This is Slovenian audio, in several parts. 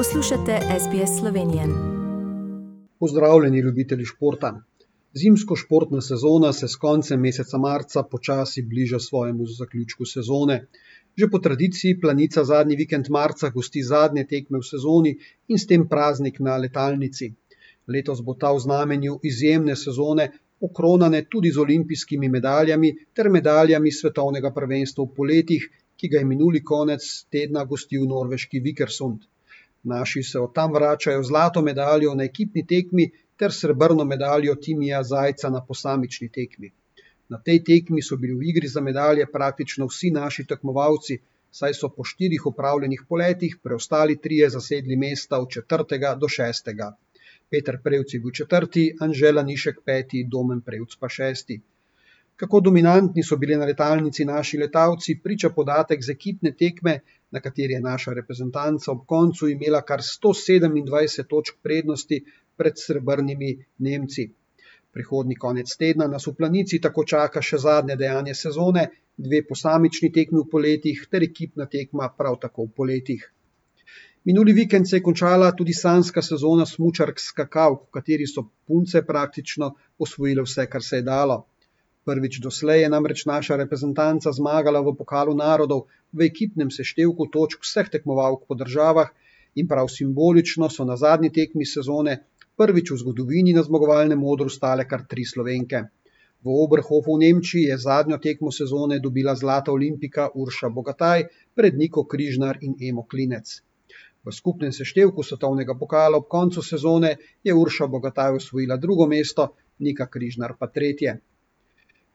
Poslušate SBS Slovenije. Pozdravljeni, ljubitelji športa. Zimsko športna sezona se s koncem meseca marca počasi bliža svojemu zaključku sezone. Že po tradiciji planica zadnji vikend marca gosti zadnje tekme v sezoni in s tem praznik na letalnici. Letos bo ta v znamenju izjemne sezone okronane tudi z olimpijskimi medaljami ter medaljami svetovnega prvenstva v poletjih, ki ga je minuli konec tedna gostil norveški Vikersund. Naši se od tam vračajo zlato medaljo na ekipni tekmi ter srebrno medaljo Timija Zajca na posamični tekmi. Na tej tekmi so bili v igri za medalje praktično vsi naši tekmovalci, saj so po štirih upravljenih poletih preostali trije zasedli mesta od četrtega do šestega. Peter Prevc je bil četrti, Anžela Nišek peti, Domen Prevc pa šesti. Kako dominantni so bili na letalnici naši letalci, priča podatek z ekipne tekme, na kateri je naša reprezentanca ob koncu imela kar 127 točk prednosti pred srebrnimi Nemci. Prihodni konec tedna nas v planici tako čaka še zadnje dejanje sezone, dve posamični tekmi v poletjih ter ekipna tekma prav tako v poletjih. Minuli vikend se je končala tudi sanska sezona smučark skakav, v kateri so punce praktično osvojile vse, kar se je dalo. Prvič doslej je namreč naša reprezentanca zmagala v pokalu narodov v ekipnem seštevku točk vseh tekmovalk po državah in prav simbolično so na zadnji tekmi sezone prvič v zgodovini na zmagovalnem modru stale kar tri slovenke. V Oberhofu v Nemčiji je zadnjo tekmo sezone dobila zlata olimpika Urša Bogataj pred Niko Križnar in Emo Klinec. V skupnem seštevku svetovnega pokala ob koncu sezone je Urša Bogataj osvojila drugo mesto, Nika Križnar pa tretje.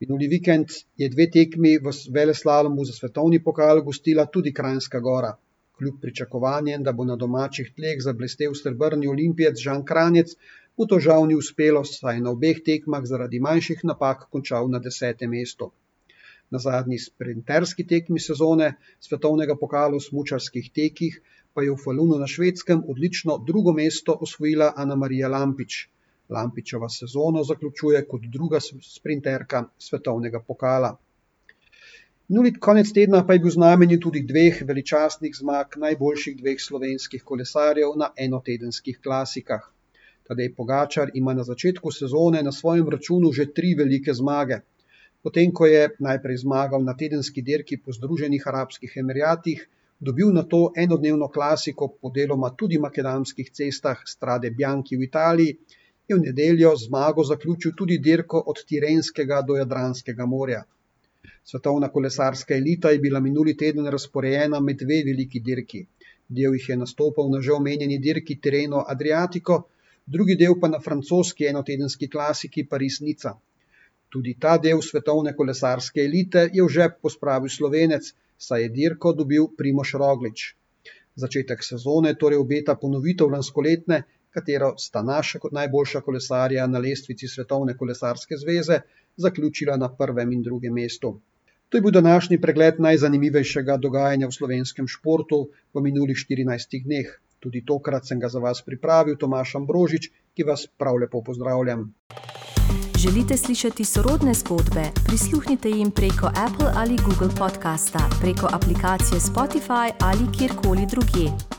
Minuli vikend je dve tekmi v veleslalomu za svetovni pokal gostila tudi Krajinska gora. Kljub pričakovanjem, da bo na domačih tleh zablestev srebrni olimpijec Žan Kranjec, mu to žal ni uspelo, saj je na obeh tekmah zaradi manjših napak končal na desetem mestu. Na zadnji sprinterski tekmi sezone svetovnega pokala v smučarskih tekih pa je v Falunu na švedskem odlično drugo mesto osvojila Ana Marija Lampič. Lampičeva sezono zaključuje kot druga sprinterka svetovnega pokala. Minuli konec tedna pa je bil znamenju tudi dveh veličastnih zmag najboljših dveh slovenskih kolesarjev na enotedenskih klasikah. Tadej Pogačar ima na začetku sezone na svojem računu že tri velike zmage. Potem, ko je najprej zmagal na tedenski dirki po Združenih arabskih emiratih, dobil na to enodnevno klasiko po deloma tudi makedamskih cestah Strade Bianchi v Italiji je v nedeljo zmago zaključil tudi dirko od Tirenskega do Jadranskega morja. Svetovna kolesarska elita je bila minuli teden razporejena med dve veliki dirki. Del jih je nastopal na že omenjeni dirki Tireno Adriatico, drugi del pa na francoski enotedenski klasiki Paris-Nica. Tudi ta del svetovne kolesarske elite je v žep pospravil slovenec, saj je dirko dobil Primoš Roglič. Začetek sezone torej obeta ponovitev lanskoletne, katero sta naša kot najboljša kolesarja na lestvici Svetovne kolesarske zveze zaključila na prvem in drugem mestu. To je bil današnji pregled najzanimivejšega dogajanja v slovenskem športu v minulih 14 dneh. Tudi tokrat sem ga za vas pripravil, Tomaš Ambrožič, ki vas prav lepo pozdravljam. Želite slišati sorodne zgodbe? Prisluhnite jim preko Apple ali Google podcasta, preko aplikacije Spotify ali kjerkoli drugje.